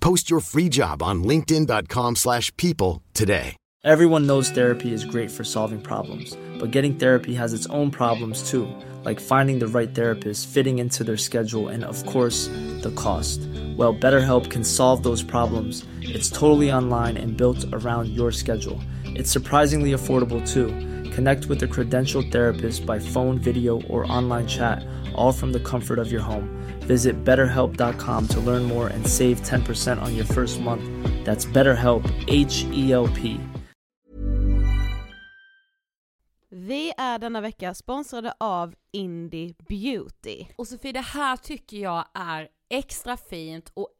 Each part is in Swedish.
Post your free job on linkedin.com/people slash people today. Everyone knows therapy is great for solving problems, but getting therapy has its own problems too, like finding the right therapist, fitting into their schedule, and of course, the cost. Well, BetterHelp can solve those problems. It's totally online and built around your schedule. It's surprisingly affordable too. Connect with a credentialed therapist by phone, video, or online chat, all from the comfort of your home. Visit betterhelp.com to learn more and save 10% on your first month. That's BetterHelp, H E L P. Vi är denna vecka sponsrade av Indie Beauty. Och Sofie, det här tycker jag är extra fint och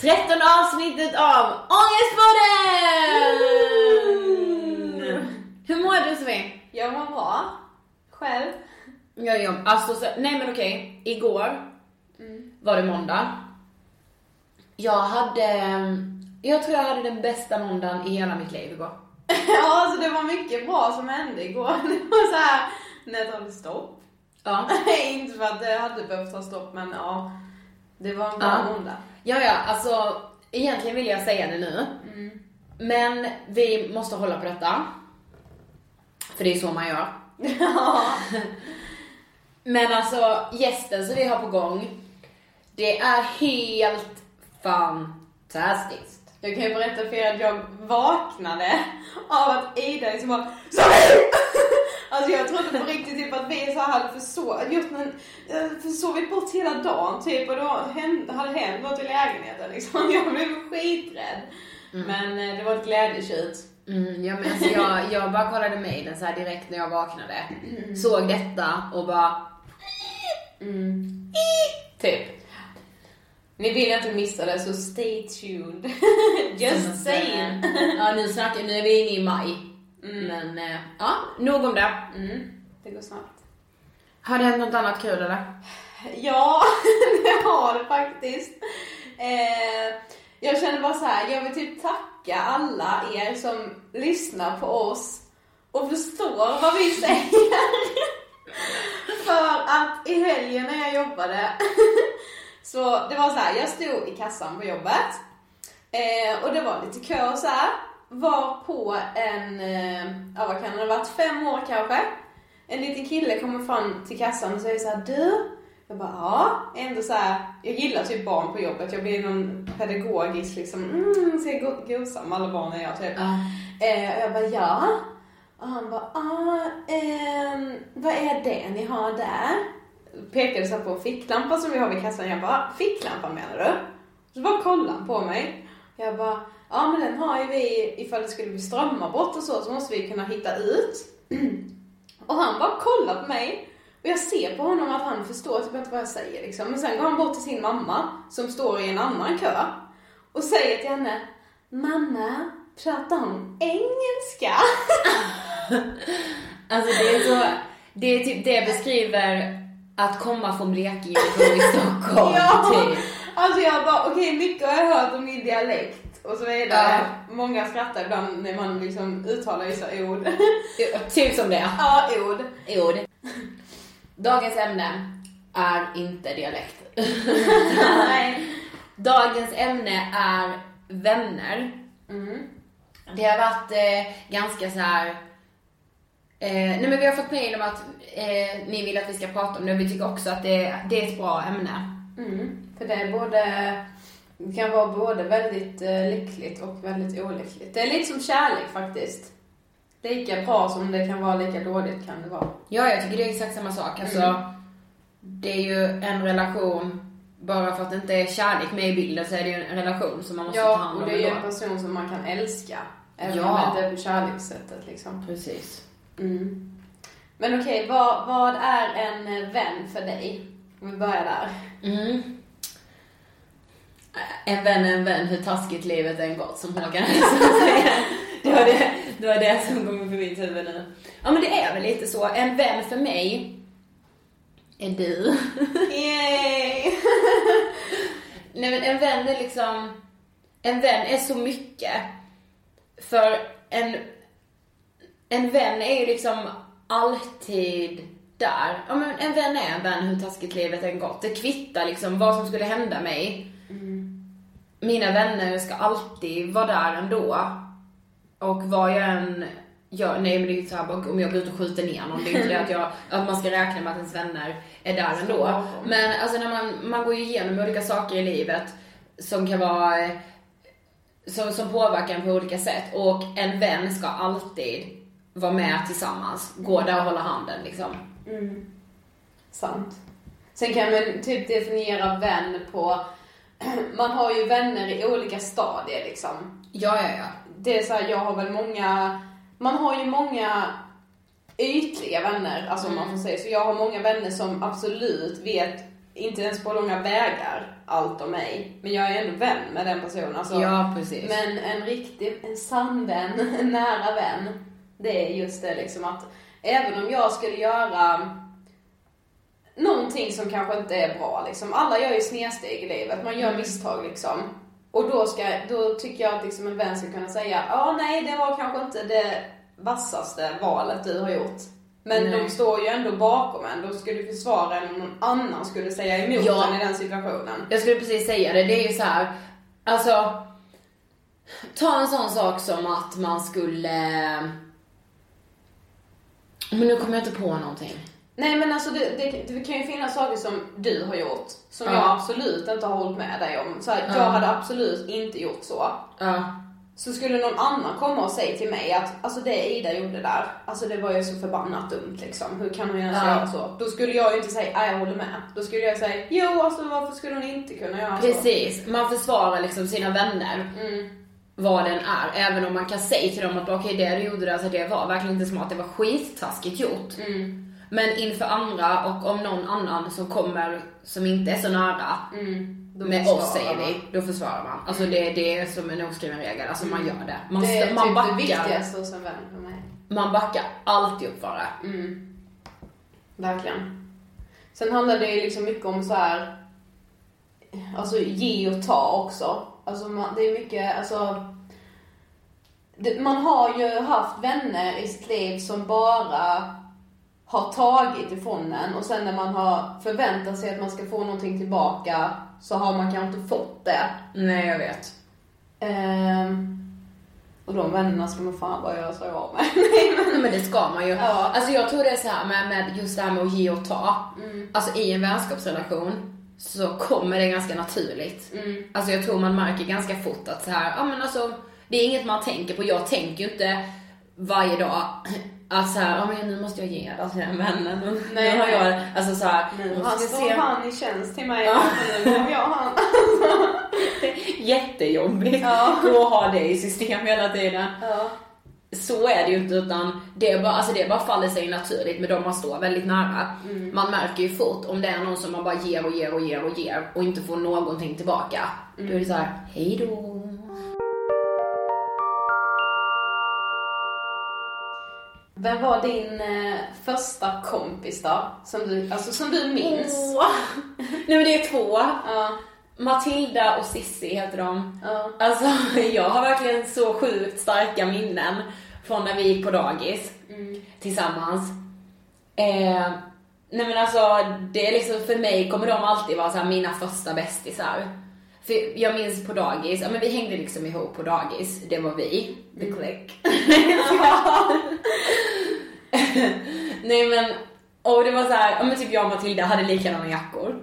13 avsnittet av Ångestpodden! Hur mår du Sofie? Jag mår bra. Själv? Ja, ja, alltså, så, nej men okej, igår var det måndag. Jag hade, jag tror jag hade den bästa måndagen i hela mitt liv igår. ja, alltså det var mycket bra som hände igår. Det var så här, när det tog stopp. Ja. Inte för att det hade behövt ta stopp, men ja. Det var en bra Ja. måndag. Ja, ja, alltså egentligen vill jag säga det nu. Men vi måste hålla på detta. För det är så man gör. Men alltså gästen som vi har på gång, det är helt fantastiskt. Jag kan ju berätta för er att jag vaknade av att Ida liksom bara! Alltså jag trodde på riktigt typ att vi så här hade försovit, gjort en, eh, försovit bort hela dagen typ och då hände, hade hänt något i lägenheten liksom. Jag blev skiträdd. Men eh, det var ett glädjetjut. Mm, ja, men alltså jag, jag bara kollade mejlen så här direkt när jag vaknade. Såg detta och bara... Typ. Ni vill inte missa det så stay tuned. Just saying. Ja, nu snackar nu är vi inne i maj. Men eh, ja, nog om det. Mm, det går snabbt. Har det hänt något annat kul eller? Ja, det har det faktiskt. Eh, jag känner bara så här, jag vill typ tacka alla er som lyssnar på oss och förstår vad vi säger. För att i helgen när jag jobbade, så det var så här, jag stod i kassan på jobbet eh, och det var lite kö så här. Var på en, eh, ja vad kan det ha varit, fem år kanske. En liten kille kommer fram till kassan och säger så här, du? Jag bara, ja. Ändå så här, jag gillar typ barn på jobbet. Jag blir någon pedagogisk liksom, mm, ska jag go- gosa med alla barnen jag typ. Eh, och jag bara, ja. Och han bara, ah, ehm, vad är det ni har där? Pekade så på ficklampan som vi har vid kassan. Jag bara, ficklampan menar du? Så bara kollade han på mig. Jag bara, ja men den har ju vi ifall det skulle bli strömavbrott och så, så måste vi kunna hitta ut. Och han bara kollar på mig. Och jag ser på honom att han förstår typ inte vad jag säger liksom. Men sen går han bort till sin mamma, som står i en annan kö. Och säger till henne, Mamma, pratar hon engelska? Alltså det är så, det är typ, det beskriver att komma från Blekinge i Stockholm Ja. typ. Alltså jag bara, okej mycket har jag hört om min dialekt och så vidare. Ja. Många skrattar ibland när man liksom uttalar vissa ord. Typ som det. ja, ord. Ord. Dagens ämne är inte dialekt. Nej. Dagens ämne är vänner. Det har varit eh, ganska så här. Eh, nej men vi har fått mejl om att eh, ni vill att vi ska prata om det och vi tycker också att det, det är ett bra ämne. Mm. För det är både, det kan vara både väldigt eh, lyckligt och väldigt olyckligt. Det är lite som kärlek faktiskt. Lika bra som det kan vara, lika dåligt kan det vara. Ja, jag tycker det är exakt samma sak. Alltså, det är ju en relation, bara för att det inte är kärlek med i bilden så är det ju en relation som man måste ta Ja, hand om och det är ju en person som man kan älska. Även Ja. om det inte är på kärlekssättet liksom. Precis. Mm. Men okej, vad, vad är en vän för dig? Om vi börjar där. Mm. En vän är en vän, hur taskigt livet än gått, som Håkan Hellström säger. Det var det, det var det som kom upp i mitt huvud nu. Ja men det är väl lite så. En vän för mig är du. Yay! Nej men en vän är liksom, en vän är så mycket. För en, en vän är ju liksom alltid där. Ja men en vän är en vän hur taskigt livet än gått. Det kvittar liksom vad som skulle hända mig. Mina vänner ska alltid vara där ändå. Och vad jag än gör, nej men det är ju såhär, om jag går ut och skjuter ner någon, det är inte det att, jag, att man ska räkna med att ens vänner är där ändå. Men alltså när man, man går ju igenom olika saker i livet som kan vara, eh, som, som påverkar en på olika sätt. Och en vän ska alltid vara med tillsammans, gå där och hålla handen liksom. Mm. Sant. Sen kan man typ definiera vän på, man har ju vänner i olika stadier liksom. Ja, ja, ja. Det är så här, jag har väl många, man har ju många ytliga vänner, alltså om man får säga så. Jag har många vänner som absolut vet, inte ens på långa vägar, allt om mig. Men jag är ändå vän med den personen. Alltså, Ja, precis. Men en riktig, en sann vän, en nära vän, det är just det liksom att även om jag skulle göra någonting som kanske inte är bra liksom. Alla gör ju snedsteg i livet, man gör misstag liksom. Och då, ska, då tycker jag att liksom en vän ska kunna säga, ja nej det var kanske inte det vassaste valet du har gjort. Men Nej. de står ju ändå bakom en, de skulle försvara en om någon annan skulle säga emot Ja. en i den situationen. Jag skulle precis säga det, det är ju så här. alltså ta en sån sak som att man skulle, men nu kommer jag inte på någonting. Nej men alltså det, det, det kan ju finnas saker som du har gjort som Ja. jag absolut inte har hållit med dig om. Så här, Ja. Jag hade absolut inte gjort så. Ja. Så skulle någon annan komma och säga till mig att alltså det Ida gjorde där, alltså det var ju så förbannat dumt liksom. Hur kan hon ens Ja. göra så? Då skulle jag ju inte säga jag håller med. Då skulle jag säga jo alltså varför skulle hon inte kunna göra så? Precis, man försvarar liksom sina vänner. Mm. Vad den är, även om man kan säga till dem att okej det du gjorde där, alltså det var verkligen inte smart, det var skittaskigt gjort. Mm. Men inför andra och om någon annan som kommer som inte är så nära Mm. Med oss säger vi, då försvarar man. Alltså det, det är som en oskriven regel, alltså man gör det. Man, Det är man typ det backar, viktigaste hos en vän för mig. man backar alltid upp för det. Mm. Verkligen. Sen handlar det ju liksom mycket om så här, alltså ge och ta också. Alltså man, det är mycket, alltså det, man har ju haft vänner i sitt liv som bara har tagit ifrån en och sen när man har förväntat sig att man ska få någonting tillbaka så har man kanske inte fått det. Nej jag vet. Ehm, och de vännerna ska man fan bara göra sig av med. Nej men det ska man ju. Ja. Alltså jag tror det är så här med, med just det här med att ge och ta. Mm. Alltså i en vänskapsrelation så kommer det ganska naturligt. Mm. Alltså jag tror man märker ganska fort att så här, ja men alltså det är inget man tänker på. Jag tänker ju inte varje dag att så här, ja men nu måste jag ge det till den vännen. Nu, Nej, nu har jag, alltså så här, Nu han ska står se. han i tjänst till mig, Ja. nu jag han. Jättejobbigt Ja. att ha det i system hela tiden. Ja. Så är det ju inte utan det är bara, alltså det bara faller sig naturligt med de man står väldigt nära. Mm. Man märker ju fort om det är någon som man bara ger och ger och ger och ger och inte får någonting tillbaka. Då är det så här, Vem var din eh, första kompis då? Som du, alltså som du minns? Åh. Nej men det är två. Ja, Matilda och Sissi heter de. ja. Alltså jag har verkligen så sjukt starka minnen från när vi gick på dagis tillsammans. Eh, nej men alltså det är liksom för mig kommer de alltid vara så mina första bästisar. För jag minns på dagis, ja men vi hängde liksom ihop på dagis, det var vi, the click. nej men, och det var så här, ja men typ jag och Matilda hade likadana jackor.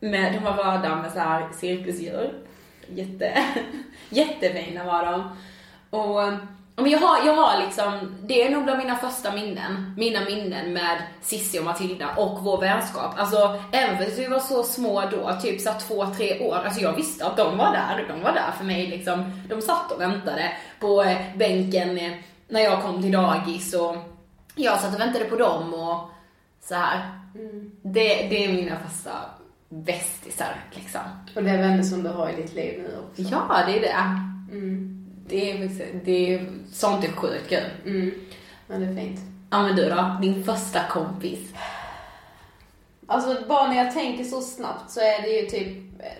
Med, de var röda med så här cirkusdjur. Jätte, jättefina var de. Och, men jag har, jag har liksom, det är nog bland mina första minnen, mina minnen med Sissi och Matilda och vår vänskap. Alltså även fast vi var så små då, typ så två, tre år, alltså jag visste att de var där, de var där för mig liksom. De satt och väntade på eh, bänken eh, när jag kom till dagis och jag satt och väntade på dem och så här. Det, det är mina första bästisar liksom. Och det är vänner som du har i ditt liv nu också. Ja, det är det. Mm. Det är, det är sånt är sjukt kul. Mm. Men det är fint. Ja men du då? Din första kompis? Alltså bara när jag tänker så snabbt så är det ju typ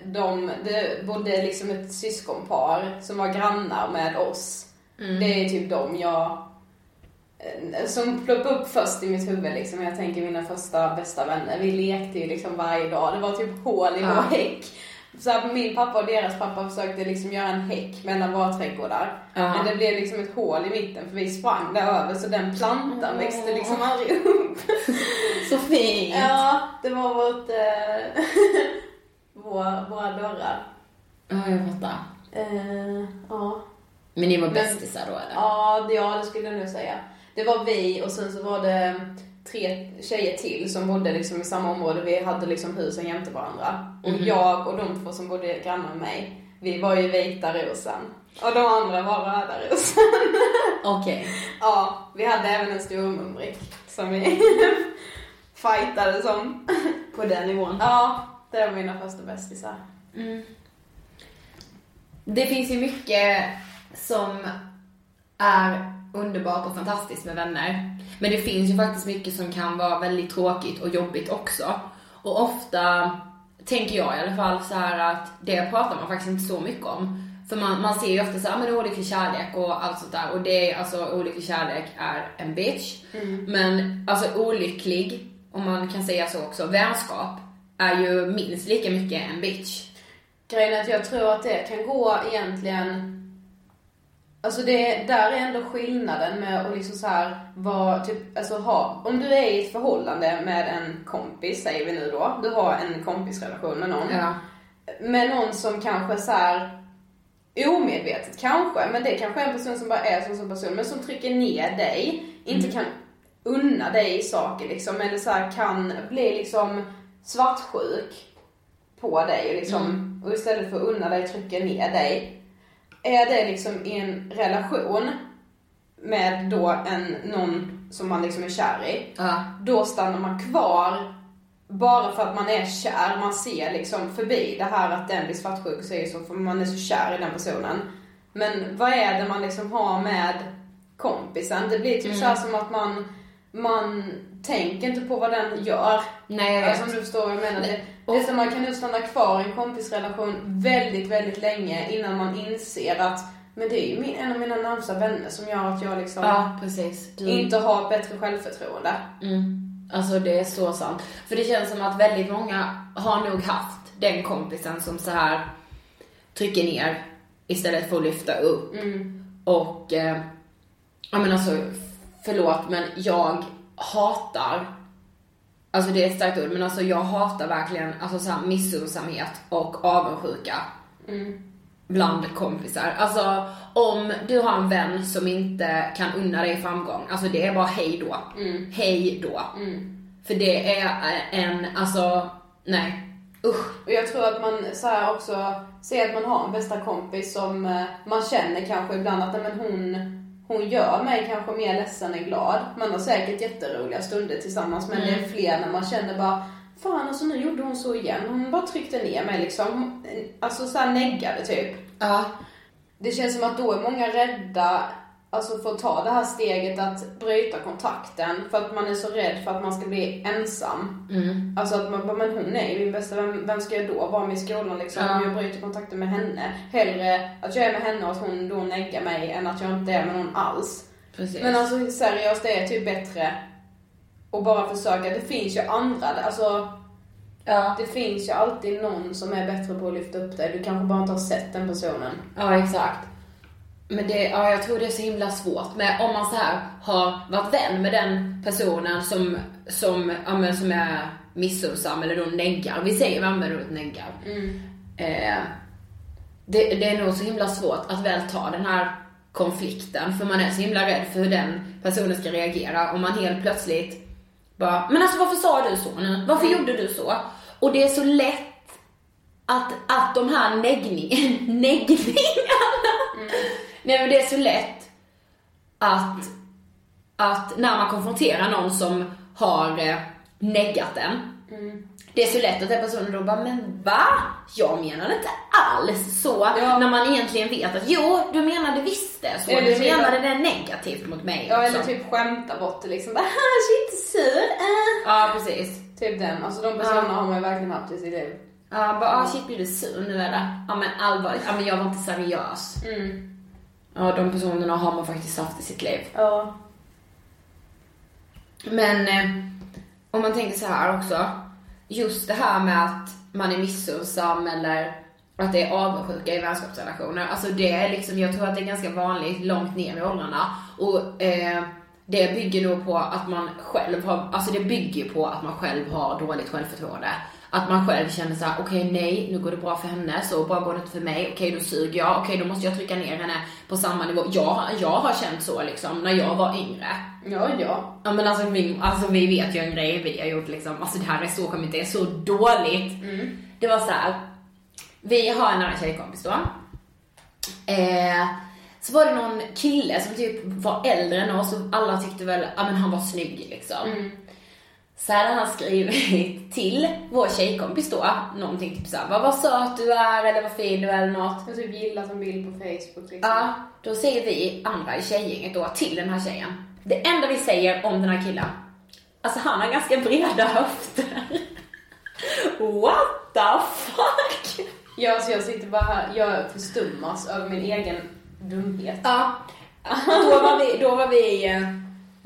de, det bodde liksom ett syskonpar som var grannar med oss. Mm. Det är typ de jag, eh, som ploppade upp först i mitt huvud liksom. Jag tänker mina första bästa vänner. Vi lekte ju liksom varje dag. Det var typ hål i Ja. vår häck. Så här, min pappa och deras pappa försökte liksom göra en häck mellan våra trädgårdar. Ja. Men det blev liksom ett hål i mitten för vi sprang där över så den plantan växte liksom aldrig upp. Så fint. Ja, det var vårt, eh, våra, våra dörrar. Ja, jag fattar. Eh, ja. Men ni var bästisar då eller? Ja, det, ja, det skulle jag nog säga. Det var vi och sen så var det tre tjejer till som bodde liksom i samma område. Vi hade liksom husen jämte varandra. Och jag och de två som bodde grannar med mig, vi var ju vita rosen. Och de andra var röda rosen. Okej. ja, vi hade även en stor mumrik som vi fightade som. På den nivån. Ja, det var mina första bästisar. Det finns ju mycket som är underbart och fantastiskt med vänner. Men det finns ju faktiskt mycket som kan vara väldigt tråkigt och jobbigt också. Och ofta tänker jag i alla fall så här att det pratar man faktiskt inte så mycket om. För man, man ser ju ofta så här, men olycklig kärlek och allt sånt där. Och det är alltså olycklig kärlek är en bitch. Men alltså olycklig, om man kan säga så också, vänskap är ju minst lika mycket en bitch. Grejen är att jag tror att det kan gå egentligen Alltså det, där är ändå skillnaden med att liksom så här vara typ, alltså ha, om du är i ett förhållande med en kompis, säger vi nu då, du har en kompisrelation med någon. Ja. Med någon som kanske så här omedvetet kanske, men det kanske är en person som bara är som som person, men som trycker ner dig, inte kan unna dig saker liksom, eller så här kan bli liksom svartsjuk på dig liksom, och istället för att unna dig trycka ner dig. Är det liksom i en relation med då en, någon som man liksom är kär i, Ja. då stannar man kvar bara för att man är kär. Man ser liksom förbi det här att den blir svartsjuk och säger så för man är så kär i den personen. Men vad är det man liksom har med kompisen? Det blir typ så här som att man, man tänker inte på vad den gör. Nej, jag vet. Alltså om du förstår vad jag menar. Det, det är som man kan nog stanna kvar i en kompisrelation väldigt, väldigt länge innan man inser att men det är ju min, en av mina närmsta vänner som gör att jag liksom Ja. Du... inte har bättre självförtroende. Mm. Alltså det är så sant. För det känns som att väldigt många har nog haft den kompisen som så här trycker ner istället för att lyfta upp. Och, eh, ja men alltså, förlåt men jag hatar, alltså det är ett starkt ord, men alltså jag hatar verkligen alltså så här missunnsamhet och avundsjuka. bland kompisar. Alltså om du har en vän som inte kan unna dig framgång, alltså det är bara hej då. Hej då. För det är en, alltså, nej. Usch. Och jag tror att man så också ser att man har en bästa kompis som eh, man känner kanske ibland att men hon, hon gör mig kanske mer ledsen än glad. Man har säkert jätteroliga stunder tillsammans men det är fler när man känner bara Fan alltså nu gjorde hon så igen. Hon bara tryckte ner mig liksom. Alltså så här neggade typ. Ja. Det känns som att då är många rädda alltså att ta det här steget att bryta kontakten för att man är så rädd för att man ska bli ensam. Alltså att man bara, men hon är ju min bästa vän, vem ska jag då vara med i skolan liksom? Ja. Om jag bryter kontakten med henne. Hellre att jag är med henne och att hon då neggar mig än att jag inte är med någon alls. Precis. Men alltså seriöst, det är typ bättre att bara försöka. Det finns ju andra, alltså ja. det finns ju alltid någon som är bättre på att lyfta upp dig. Du kanske bara inte har sett den personen. Ja, exakt. Men det, ja, jag tror det är så himla svårt. Men om man så här har varit vän med den personen som, som, ja, men som är missunnsam eller då neggar. Vi säger vi använder ordet neggar. Eh, det, det är nog så himla svårt att väl ta den här konflikten för man är så himla rädd för hur den personen ska reagera om man helt plötsligt bara, men alltså varför sa du så nu? Varför gjorde du så? Och det är så lätt att, att de här neggning, neggningarna, nej men det är så lätt att, att när man konfronterar någon som har eh, neggat en, det är så lätt att den personen då bara, men va? Jag menade inte alls så. Ja. När man egentligen vet att jo, du menade visst det så. Eller Du typ menade det negativt mot mig Ja, eller typ skämta bort det liksom. Bara, shit, sur. Äh. Ja, precis. Typ den. Alltså de personerna har man ju verkligen haft i sitt liv. Ja, bara ah, shit blir du sur nu eller? Ja men allvarligt, ja men jag var inte seriös. Ja, de personerna har man faktiskt haft i sitt liv. Ja. Men eh, om man tänker så här också. Just det här med att man är missunnsam eller att det är avundsjuka i vänskapsrelationer. Alltså det är liksom, jag tror att det är ganska vanligt långt ner i åldrarna. Och eh, det bygger nog på att man själv har, alltså det bygger på att man själv har dåligt självförtroende. Att man själv känner såhär, okej okay, nej, nu går det bra för henne, så bra går det inte för mig, okej okay, då suger jag, okej okay, då måste jag trycka ner henne på samma nivå. Jag, jag har känt så liksom, när jag var yngre. Ja, ja. Ja men alltså vi, alltså vi vet ju en grej vi har gjort liksom, alltså det här är så skämmigt, det är så dåligt. Mm. Det var så här. vi har en annan tjejkompis då. Eh, så var det någon kille som typ var äldre än oss och alla tyckte väl, ja men han var snygg liksom. Mm. Så hade han skrivit till vår tjejkompis då, någonting typ såhär, vad, vad söt du är eller vad fin du är eller något. Jag typ gillat en bild på Facebook liksom. Ja, då säger vi andra i tjejgänget då till den här tjejen. Det enda vi säger om den här killen, alltså han har ganska breda höfter. What the fuck? Ja, så alltså jag sitter bara här, jag förstummas över min egen dumhet. Ja, då var vi, då var vi eh,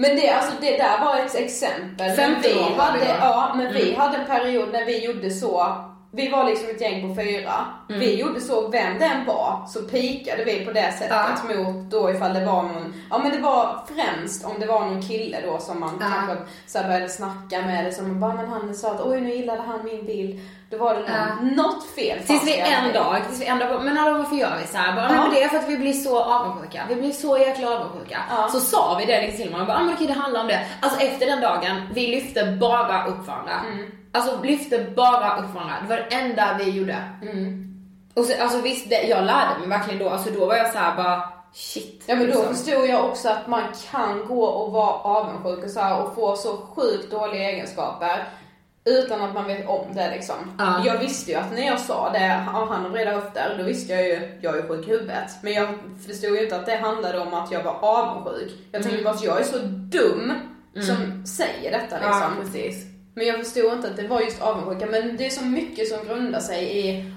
men det, alltså, det där var ett exempel. 15 vi år var hade, vi då. Ja, men vi Mm. hade en period när vi gjorde så. Vi var liksom ett gäng på fyra. Mm. Vi gjorde så, vem den var, så pikade vi på det sättet mot då ifall det var någon, ja men det var främst om det var någon kille då som man Ja. kanske så började snacka med det som man bara, men han sa att oj nu gillade han min bild. Då var det någon, något fel Tills vi en dag, tills vi en dag men hallå varför gör vi så här? Bara, Ja. men det är för att vi blir så avundsjuka. Vi blir så jäkla avundsjuka. Ja. Så sa vi det liksom till varandra, bara, ah, men okej det handlar om det. Alltså efter den dagen, vi lyfte bara upp varandra. Mm. Alltså lyfte bara upp varandra. Det var det enda vi gjorde. Mm. Och så, alltså visst, det, jag lärde mig verkligen då. Alltså då var jag så här bara, shit. Ja men då liksom. förstod jag också att man kan gå och vara avundsjuk och, så här, och få så sjukt dåliga egenskaper utan att man vet om det liksom. Ja. Jag visste ju att när jag sa det, "Ja, han har breda höfter, då visste jag ju, jag är sjuk i huvudet. Men jag förstod ju inte att det handlade om att jag var avundsjuk. Jag tänkte bara att jag är så dum som säger detta liksom. Ja, precis. Men jag förstod inte att det var just avundsjuka. Men det är så mycket som grundar sig i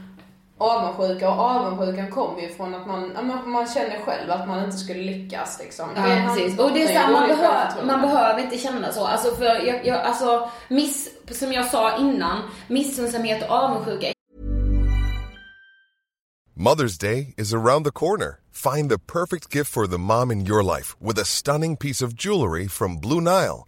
avundsjuka och avundsjukan kommer ju från att man, man, man känner själv att man inte skulle lyckas liksom. Ja, Det precis. Och det är så här, man, behöver, man behöver inte känna så. Alltså för jag, jag, alltså miss, som jag sa innan, missunnsamhet och avundsjuka Mother's Day is around the corner. Find the perfect gift for the mom in your life with a stunning piece of jewelry from Blue Nile.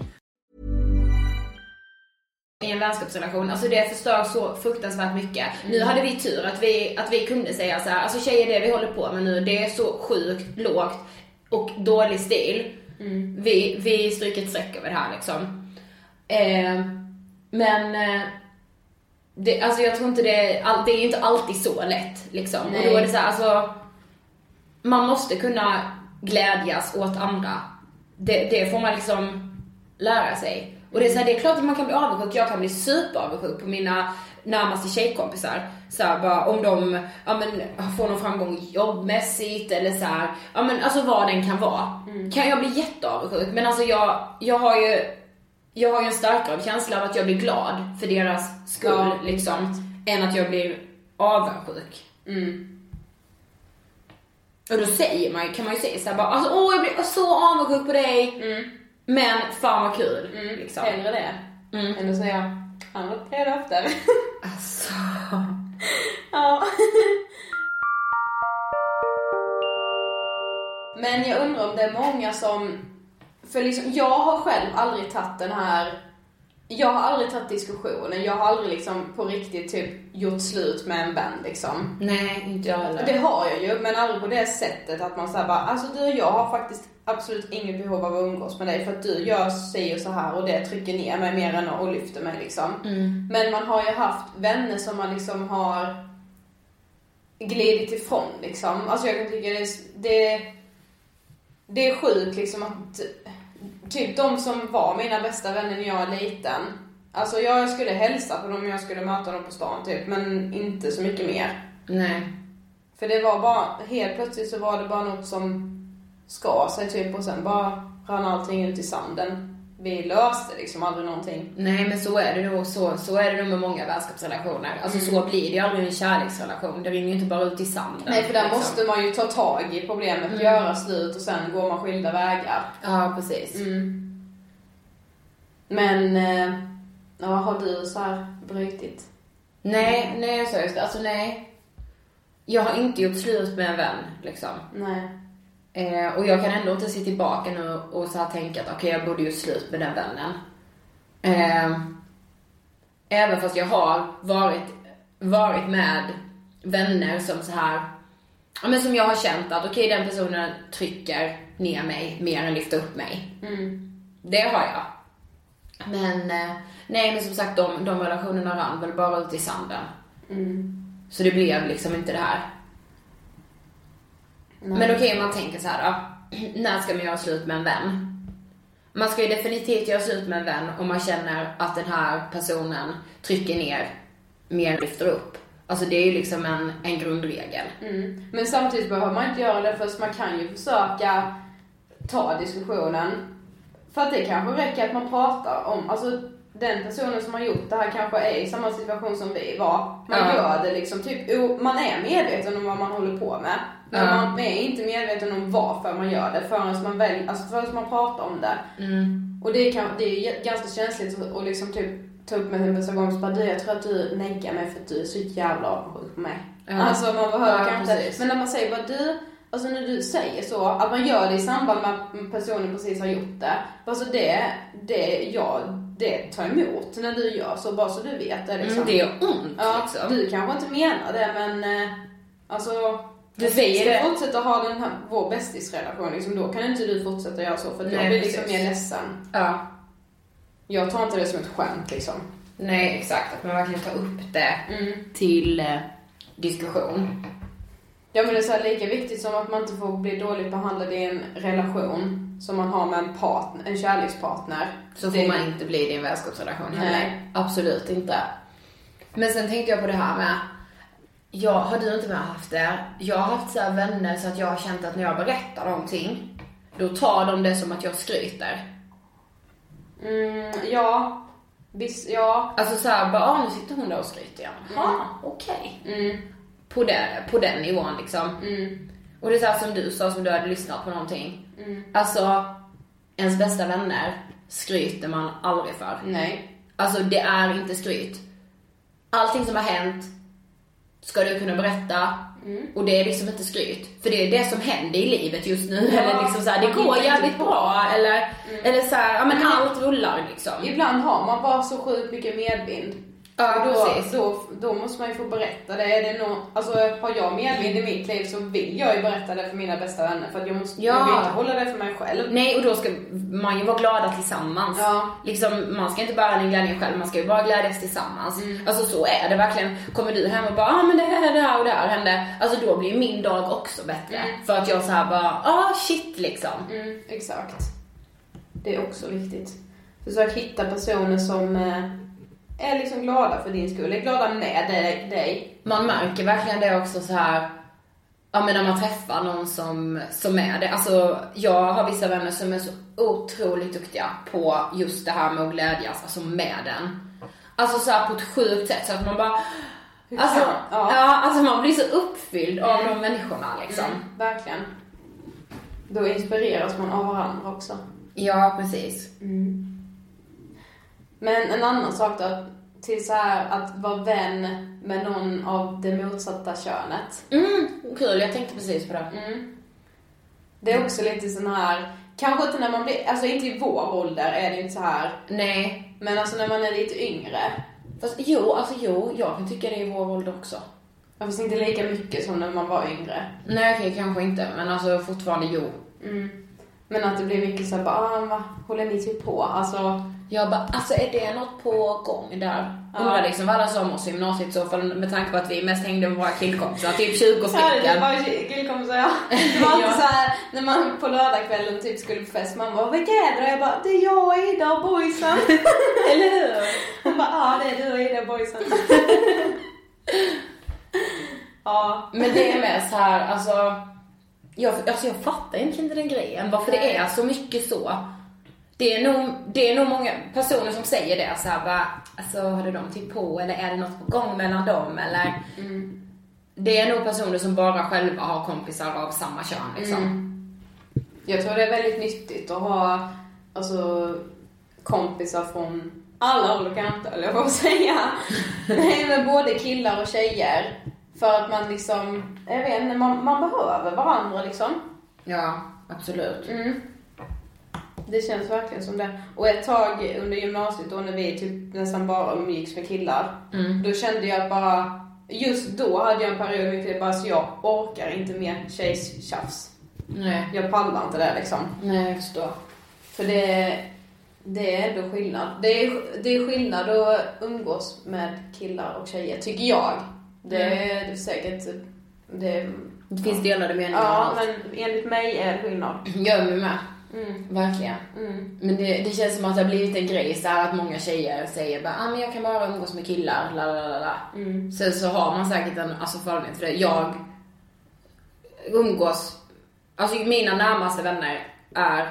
vänskapsrelation, alltså det förstör så fruktansvärt mycket. Nu hade vi tur att vi, att vi kunde säga så här, alltså tjejer det vi håller på med nu, det är så sjukt lågt och dålig stil. Vi, vi stryker ett streck över det här liksom. Eh, men eh, det, alltså jag tror inte det, all- det är ju inte alltid så lätt liksom. Och Nej. då är det så här, alltså man måste kunna glädjas åt andra. Det, det får man liksom lära sig. Och det är, så här, det är klart att man kan bli avundsjuk. Jag kan bli superavundsjuk på mina närmaste tjejkompisar. Så här, bara, om de ja, men, får någon framgång jobbmässigt eller så här, ja men alltså vad den kan vara. Kan jag bli jätteavundsjuk. Men alltså jag, jag har ju jag har ju en starkare känsla av att jag blir glad för deras skull Ja, liksom. Än att jag blir avundsjuk. Och då säger man, ju- kan man ju säga såhär bara, alltså, åh jag blir så avundsjuk på dig. Men fan vad kul. liksom. Hellre det. Mm. Än att säga, han har tre dofter. Alltså. ja. Men jag undrar om det är många som, för liksom, jag har själv aldrig tagit den här, jag har aldrig tagit diskussionen, jag har aldrig liksom på riktigt typ gjort slut med en vän liksom. Nej, inte jag heller. Det har jag ju, men aldrig på det sättet att man säger bara, alltså du och jag har faktiskt absolut inget behov av att umgås med dig för att du gör och så här och det trycker ner mig mer än och lyfter mig liksom. Mm. Men man har ju haft vänner som man liksom har glidit ifrån liksom. Alltså jag kan tycka det är, det, det är sjukt liksom att typ de som var mina bästa vänner när jag var liten. Alltså jag skulle hälsa på dem, jag skulle möta dem på stan typ, men inte så mycket mer. Nej. För det var bara, helt plötsligt så var det bara något som skar sig typ och sen bara rann allting ut i sanden. Vi löste liksom aldrig någonting. Nej men så är det nog, så, så är det nog med många vänskapsrelationer. Alltså så blir det ju aldrig en kärleksrelation. Det rinner ju inte bara ut i sanden. Nej för där liksom. måste man ju ta tag i problemet, Mm. göra slut och sen går man skilda vägar. Ja precis. Mm. Men, eh, ja, har du så här brutit? Nej, nej seriöst. Alltså nej. Jag har inte gjort slut med en vän liksom. Nej. Eh, och jag kan ändå inte se tillbaka nu och så här tänka att okej jag borde gjort slut med den vännen. Eh, även fast jag har varit, varit med vänner som så här, ja men som jag har känt att okej den personen trycker ner mig mer än lyfter upp mig. Mm. Det har jag. Men, eh, nej men som sagt de, de relationerna rann väl bara ut i sanden. Mm. Så det blev liksom inte det här. Nej. Men okej om man tänker så här då. När ska man göra slut med en vän? Man ska ju definitivt göra slut med en vän om man känner att den här personen trycker ner mer än lyfter upp. Alltså det är ju liksom en, en grundregel. Mm. Men samtidigt behöver man inte göra det först man kan ju försöka ta diskussionen. För att det kanske räcker att man pratar om, alltså den personen som har gjort det här kanske är i samma situation som vi var. Man Ja. gör det liksom typ, man är medveten om vad man håller på med. Men Ja. man är inte medveten om varför man gör det förrän man väl, alltså förrän man pratar om det. Mm. Och det, kan, det är ganska känsligt att- liksom typ ta upp med person gång bara du jag tror att du neggar mig för att du är så jävla avundsjuk på mig. Ja. Alltså man behöver Ja, kanske precis. Men när man säger bara du, alltså när du säger så, att man gör det i samband med att personen precis har gjort det. Alltså det, det, ja, det tar emot när du gör så, bara så du vet det liksom. Mm, det gör ont ja, liksom. Du kanske inte menar det men eh, alltså Du det. vi fortsätta ha den här, vår bästisrelation liksom, då kan inte du fortsätta göra så för att jag Nej, blir liksom precis. mer ledsen. Ja. Jag tar inte det som ett skämt liksom. Nej exakt, att man verkligen tar upp det Mm. till eh, diskussion. Ja men det är så lika viktigt som att man inte får bli dåligt behandlad i en relation som man har med en partner, en kärlekspartner. Så Det- får man inte bli i en vänskapsrelation heller. Nej. Absolut inte. Men sen tänkte jag på det här med, jag, har du inte med haft det? Jag har haft så här vänner så att jag har känt att när jag berättar någonting, då tar de det som att jag skryter. Mm, ja. Visst, ja. Alltså såhär, bara, ah, nu sitter hon där och skryter igen. Jaha, okej. Mm, På, det, på den nivån liksom. mm, Och det är så här som du sa, som du hade lyssnat på någonting. mm. Alltså, ens bästa vänner skryter man aldrig för. Nej. Alltså det är inte skryt. Allting som har hänt ska du kunna berätta. Och det är liksom inte skryt. För det är det som händer i livet just nu. Ja, eller liksom såhär, det man går jävligt bra. Eller, eller såhär, ja men allt rullar liksom. Ibland har man bara så sjukt mycket medvind. Ja, då, precis. då, då måste man ju få berätta det. Är det nå alltså, har jag medvind i mitt liv så vill jag ju berätta det för mina bästa vänner. För att jag, måste, Ja. jag vill inte hålla det för mig själv. Nej, och då ska man ju vara glada tillsammans. Ja. Liksom, man ska inte bara den glädjen själv, man ska ju bara glädjas tillsammans. Alltså så är det verkligen. Kommer du hem och bara, ah men det här, det här och det här hände. Alltså då blir min dag också bättre. För att jag så här bara, ah shit liksom. Mm, exakt. Det är också viktigt. Försök hitta personer som eh, är liksom glada för din skull, är glada med dig. dig. Man märker verkligen det också så här. Ja men när man träffar någon som, som är det. Alltså jag har vissa vänner som är så otroligt duktiga på just det här med att glädjas, alltså med den. Alltså så här på ett sjukt sätt så att man bara Alltså, Ja. ja. alltså man blir så uppfylld av de människorna liksom. Mm, verkligen. Då inspireras man av varandra också. Ja, precis. Men en annan sak då, till så här att vara vän med någon av det motsatta könet. Mm, kul. Jag tänkte precis på det. Mm. Det är också lite sån här, kanske inte när man blir, alltså inte i vår ålder är det inte så här. Nej. Men alltså när man är lite yngre. Fast jo, alltså jo, jag kan tycka det i vår ålder också. Ja, Fast inte lika mycket som när man var yngre. Nej, okej, kanske inte. Men alltså fortfarande jo. Mm. Men att det blir mycket såhär bara, ah, vad håller ni typ på? Alltså, Jag bara, alltså är det något på gång där? Ja. Undrar liksom vad alla oss i gymnasiet så fall med tanke på att vi mest hängde med våra killkompisar, typ 20 Ja, det stycken. var killkompisar ja. Det var alltid Ja. så här när man på lördagskvällen typ skulle på fest, man bara vilka är det? Och jag bara, det är jag och Ida och boysen. Eller hur? Hon bara, ja det är du och Ida och boysen. ja. Men det är med så här, alltså jag, alltså jag fattar egentligen inte den grejen, varför det är så mycket så. Det är nog, det är nog många personer som säger det så här, bara, alltså hade de typ på eller är det något på gång mellan dem eller? Det är nog personer som bara själva har kompisar av samma kön liksom. Jag tror det är väldigt nyttigt att ha alltså, kompisar från alla håll och kanter, eller får säga. Nej, men både killar och tjejer. För att man liksom, jag vet inte, man, man behöver varandra liksom. Ja, absolut. Mm. Det känns verkligen som det. Och ett tag under gymnasiet då när vi typ nästan bara umgicks med killar. Mm. Då kände jag bara, just då hade jag en period med det bara så jag orkar inte mer tjejtjafs. Nej. Jag pallar inte det liksom. Nej, jag förstår. För det, det är ändå skillnad. Det är, det är skillnad att umgås med killar och tjejer, tycker jag. Det är, det är säkert... Det, Det finns delade meningar ja, men enligt mig är det skillnad. Gör mig med. Mm. Verkligen. Mm. Men det, det känns som att det har blivit en grej så här att många tjejer säger bara ah, men jag kan bara umgås med killar, la la la. Mm. Sen så har man säkert en alltså, förhållning till det. Jag umgås, alltså mina närmaste vänner är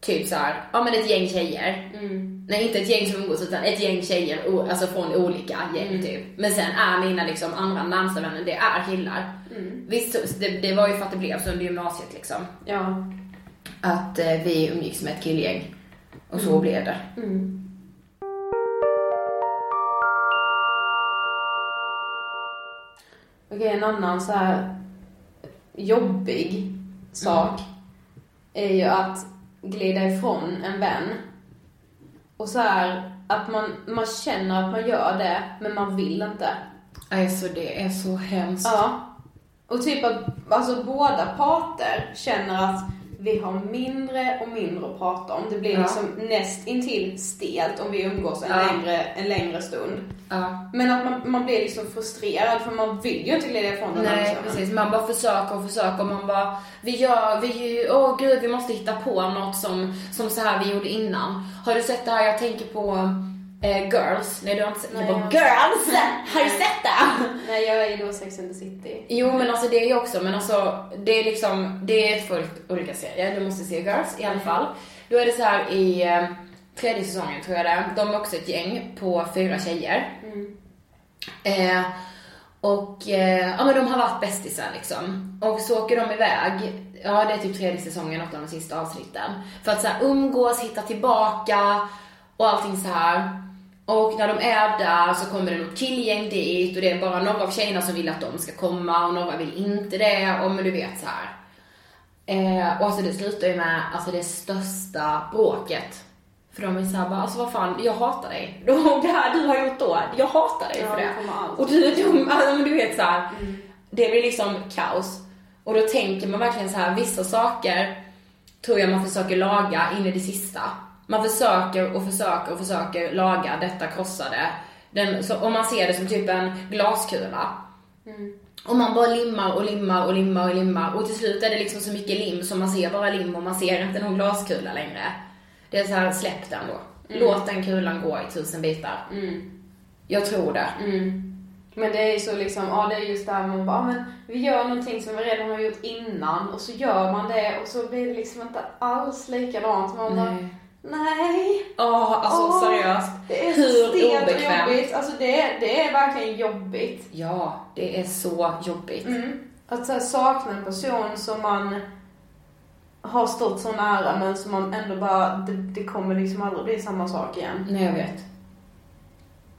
typ så här, ja men ett gäng tjejer. Mm. Nej inte ett gäng som umgås utan ett gäng tjejer, alltså från olika gäng Mm. typ. Men sen är mina liksom andra närmsta vänner, det är killar. Mm. Visst, det, det var ju för att det blev så under gymnasiet liksom. Ja. Att eh, vi umgicks med ett killgäng. Och så Mm. blev det. Mm. Okej, en annan så här jobbig sak är ju att glida ifrån en vän. Och så här att man, man känner att man gör det, men man vill inte. Alltså det är så hemskt. Ja. Och typ att alltså, båda parter känner att vi har mindre och mindre att prata om. Det blir Ja. liksom näst intill stelt om vi umgås en, Ja. längre, en längre stund. Ja. Men att man, man blir liksom frustrerad för man vill ju inte glida ifrån den Nej precis, man bara försöker och försöker och man bara, vi gör, vi, åh gud vi måste hitta på något som, som så här vi gjorde innan. Har du sett det här, jag tänker på eh, Girls, nej du har inte sett, Nej, jag bara, Girls! Har du sett? Nej, jag är ju då Sex and the City. Jo men alltså det är ju också, men alltså det är liksom, det är fullt olika serier. Du måste se Girls i alla fall. Då är det så här i eh, tredje säsongen tror jag det. De är också ett gäng på fyra tjejer. Eh, och eh, ja men de har varit bästisar liksom. Och så åker de iväg, ja det är typ tredje säsongen, något av de sista avsnitten. För att så här umgås, hitta tillbaka och allting så här. Och när de är där så kommer det något killgäng dit och det är bara några av tjejerna som vill att de ska komma och några vill inte det och men du vet så här. Eh, och alltså det slutar ju med alltså det största bråket. För de är såhär bara, alltså vad fan, jag hatar dig. Det här du har gjort då, jag hatar dig Ja, för det. Och du, du, alltså, men du vet så här, det blir liksom kaos. Och då tänker man verkligen så här, vissa saker tror jag man försöker laga in i det sista. Man försöker och försöker och försöker laga detta krossade. Den, så, om man ser det som typ en glaskula. Och man bara limmar och limmar och limmar och limmar och till slut är det liksom så mycket lim så man ser bara lim och man ser inte någon glaskula längre. Det är så här, släpp den då. Låt den kulan gå i tusen bitar. Jag tror det. Mm. Men det är ju så liksom, ja det är just det här man bara, "Ah, men vi gör någonting som vi redan har gjort innan och så gör man det och så blir det liksom inte alls likadant. Man bara, Nej. Nej. Åh, alltså Åh, seriöst. Det är Hur stelt obekvämt. jobbigt. Alltså det är, det är verkligen jobbigt. Ja, det är så jobbigt. Mm. Att så här, sakna en person som man har stått så nära men som man ändå bara, det, det kommer liksom aldrig bli samma sak igen. Nej, jag vet.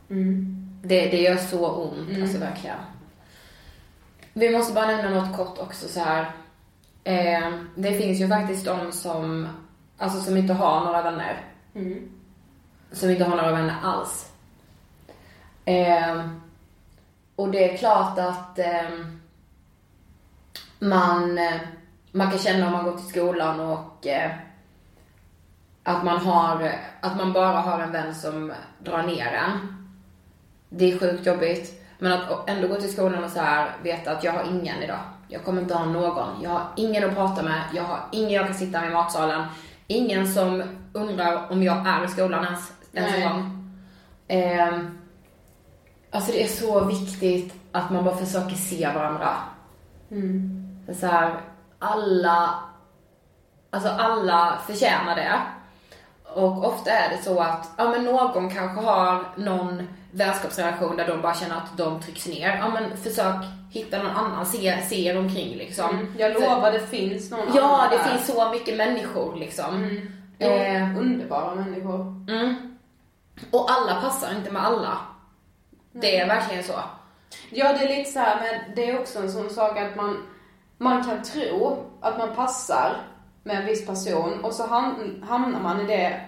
Mm. Det, det gör så ont, Mm. alltså verkligen. Vi måste bara nämna något kort också så här. Eh, det finns ju faktiskt de som, alltså som inte har några vänner. Mm. Som inte har några vänner alls. Eh, och det är klart att eh, man, man kan känna om man går till skolan och eh, att man har, att man bara har en vän som drar ner en. Det är sjukt jobbigt. Men att ändå gå till skolan och så här veta att jag har ingen idag. Jag kommer inte ha någon. Jag har ingen att prata med. Jag har ingen jag kan sitta med i matsalen. Ingen som undrar om jag är i skolan ens, ens en gång. Ehm, alltså det är så viktigt att man bara försöker se varandra. Mm. Så här, alla, alltså alla förtjänar det. Och ofta är det så att, ja men någon kanske har någon vänskapsrelation där de bara känner att de trycks ner. Ja men försök hitta någon annan, se, se er omkring liksom. Mm. Jag lovar, det finns någon Ja, annan det där. finns så mycket människor liksom. Mm. Eh, Underbara människor. mm. Och alla passar inte med alla. Det är verkligen så. Ja, det är lite så här, men det är också en sån sak att man, man kan tro att man passar med en viss person och så ham- hamnar man i det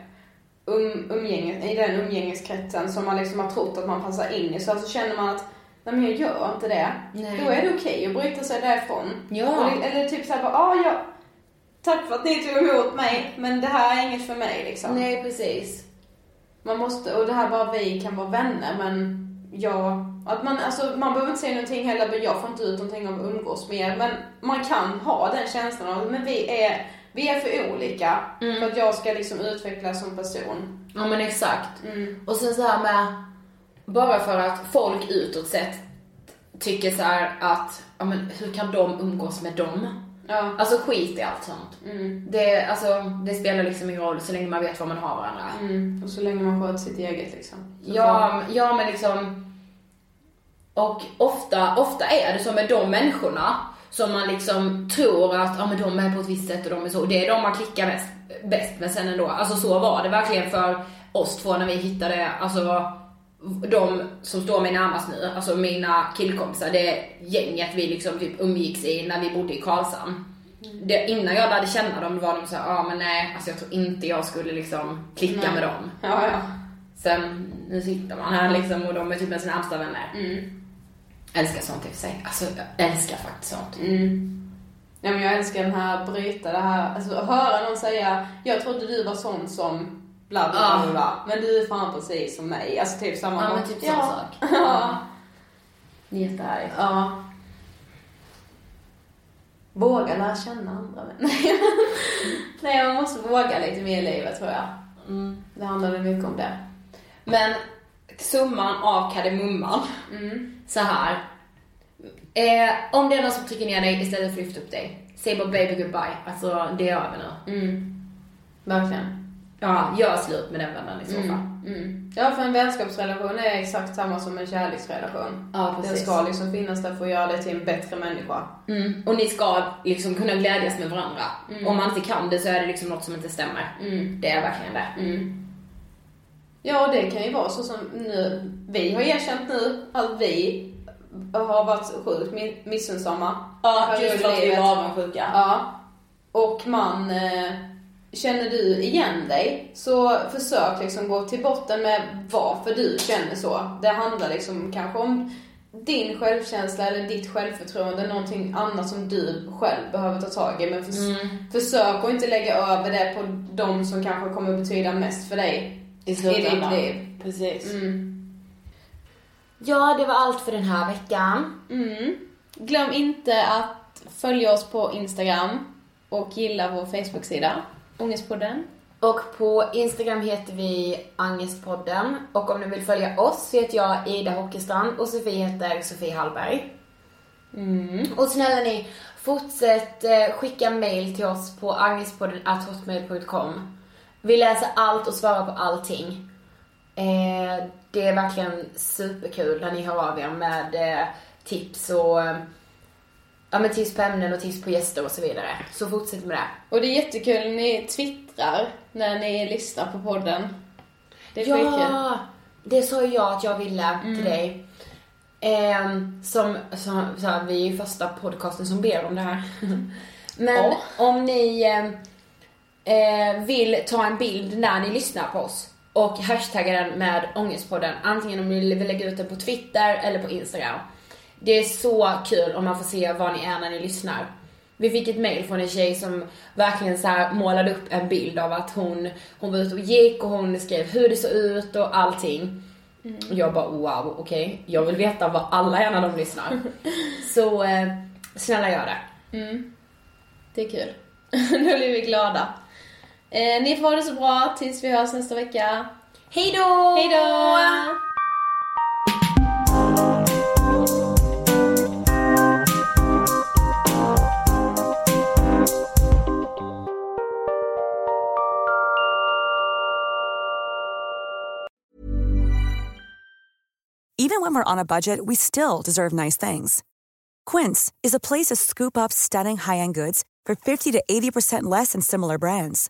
um, umgänget, i den umgängeskretsen som man liksom har trott att man passar in i. Så alltså känner man att Nej men jag gör inte det. Nej. Då är det okej att bryta sig därifrån. Ja. Det, eller typ såhär bara, ah, ja, tack för att ni tog emot mig, men det här är inget för mig liksom. Nej, precis. Man måste, och det här bara vi kan vara vänner men jag, att man, alltså man behöver inte säga någonting heller, men jag får inte ut någonting av att umgås med er. Men man kan ha den känslan av, men vi är, vi är för olika för att jag ska liksom utvecklas som person. Ja men exakt. Mm. Och sen så här med, bara för att folk utåt sett tycker så här att, ja men hur kan de umgås med dem? Ja. Alltså skit i allt sånt. Mm. Det, alltså, det spelar liksom ingen roll så länge man vet var man har varandra. Mm. Och så länge man sköter sitt eget liksom. Så Ja, ja men liksom, och ofta, ofta är det så med de människorna som man liksom tror att ja, men de är på ett visst sätt och de är så. Det är de man klickar bäst, bäst med sen ändå. Alltså så var det verkligen för oss två när vi hittade, alltså de som står mig närmast nu, alltså mina killkompisar, det gänget vi liksom typ umgicks i när vi bodde i Karlshamn. Det, innan jag lärde känna dem var de så här, ja men nej, alltså jag tror inte jag skulle liksom klicka Nej. med dem. Ja, ja. Sen, nu sitter man här liksom och de är typ sina närmsta vänner. Mm. Älskar sånt i och för sig. Alltså jag älskar faktiskt sånt. Mm. Ja, men jag älskar den här, bryta det här, alltså höra någon säga, jag trodde du var sån som bla bla Ja. bla, bla men du är fan precis som mig. Alltså typ samma Ja men typ sån sak. Ja. Jättehärligt. ja. Våga lära känna andra människor. Nej, man måste våga lite mer i livet tror jag. Mm. Det handlar mycket om det. Men summan av kardemumman. Mm. Så här. Eh, om det är någon som trycker ner dig istället för att lyfta upp dig. Säg bara baby goodbye. Alltså det är över nu. Mm. Verkligen. Ja, gör slut med den vännen i så fall. Mm. Mm. Ja, för en vänskapsrelation är exakt samma som en kärleksrelation. Ja, Den precis. ska liksom finnas där för att göra dig till en bättre människa. Mm. Och ni ska liksom kunna glädjas med varandra. Mm. Om man inte kan det så är det liksom något som inte stämmer. Mm. Det är verkligen det. Ja, det kan ju vara så som nu, vi har erkänt nu att vi har varit sjukt mi- missunnsamma. Ja, just för att vi var avundsjuka. Ja. Och man, eh, känner du igen dig så försök liksom gå till botten med varför du känner så. Det handlar liksom kanske om din självkänsla eller ditt självförtroende, någonting annat som du själv behöver ta tag i. Men förs- Mm. försök att inte lägga över det på de som kanske kommer betyda mest för dig I slutändan. ditt liv. Precis. Mm. Ja, det var allt för den här veckan. Mm. Glöm inte att följa oss på Instagram och gilla vår Facebook-sida, Ångestpodden. Och på Instagram heter vi Angestpodden. Och om ni vill följa oss så heter jag Ida Hockestrand och Sofie heter Sofie Hallberg. Mm. Och snälla ni, fortsätt eh, skicka mail till oss på angestpodden.hotmail.com. Vi läser allt och svarar på allting. Eh, det är verkligen superkul när ni hör av er med eh, tips och eh, ja, men tips på ämnen och tips på gäster och så vidare. Så fortsätt med det. Och det är jättekul, ni twittrar när ni lyssnar på podden. Det är ja, skitkul. det sa jag att jag ville till dig. Ehm, som, som så här, vi är ju första podcasten som ber om det här. Men Ja. om ni eh, vill ta en bild när ni lyssnar på oss och hashtagga den med Ångestpodden, antingen om ni vill lägga ut den på Twitter eller på Instagram. Det är så kul om man får se var ni är när ni lyssnar. Vi fick ett mail från en tjej som verkligen så målade upp en bild av att hon, hon var ute och gick och hon skrev hur det såg ut och allting. Och jag bara wow, okej. Jag vill veta vad alla är när de lyssnar. så eh, snälla gör det. Mm. Det är kul. nu blir vi glada. Eh, ni får ha det så bra tills vi hörs nästa vecka. Hej då! Hej då! Even when we're on a budget, we still deserve nice things. Quince is a place to scoop up stunning high-end goods for 50 to 80% less than similar brands.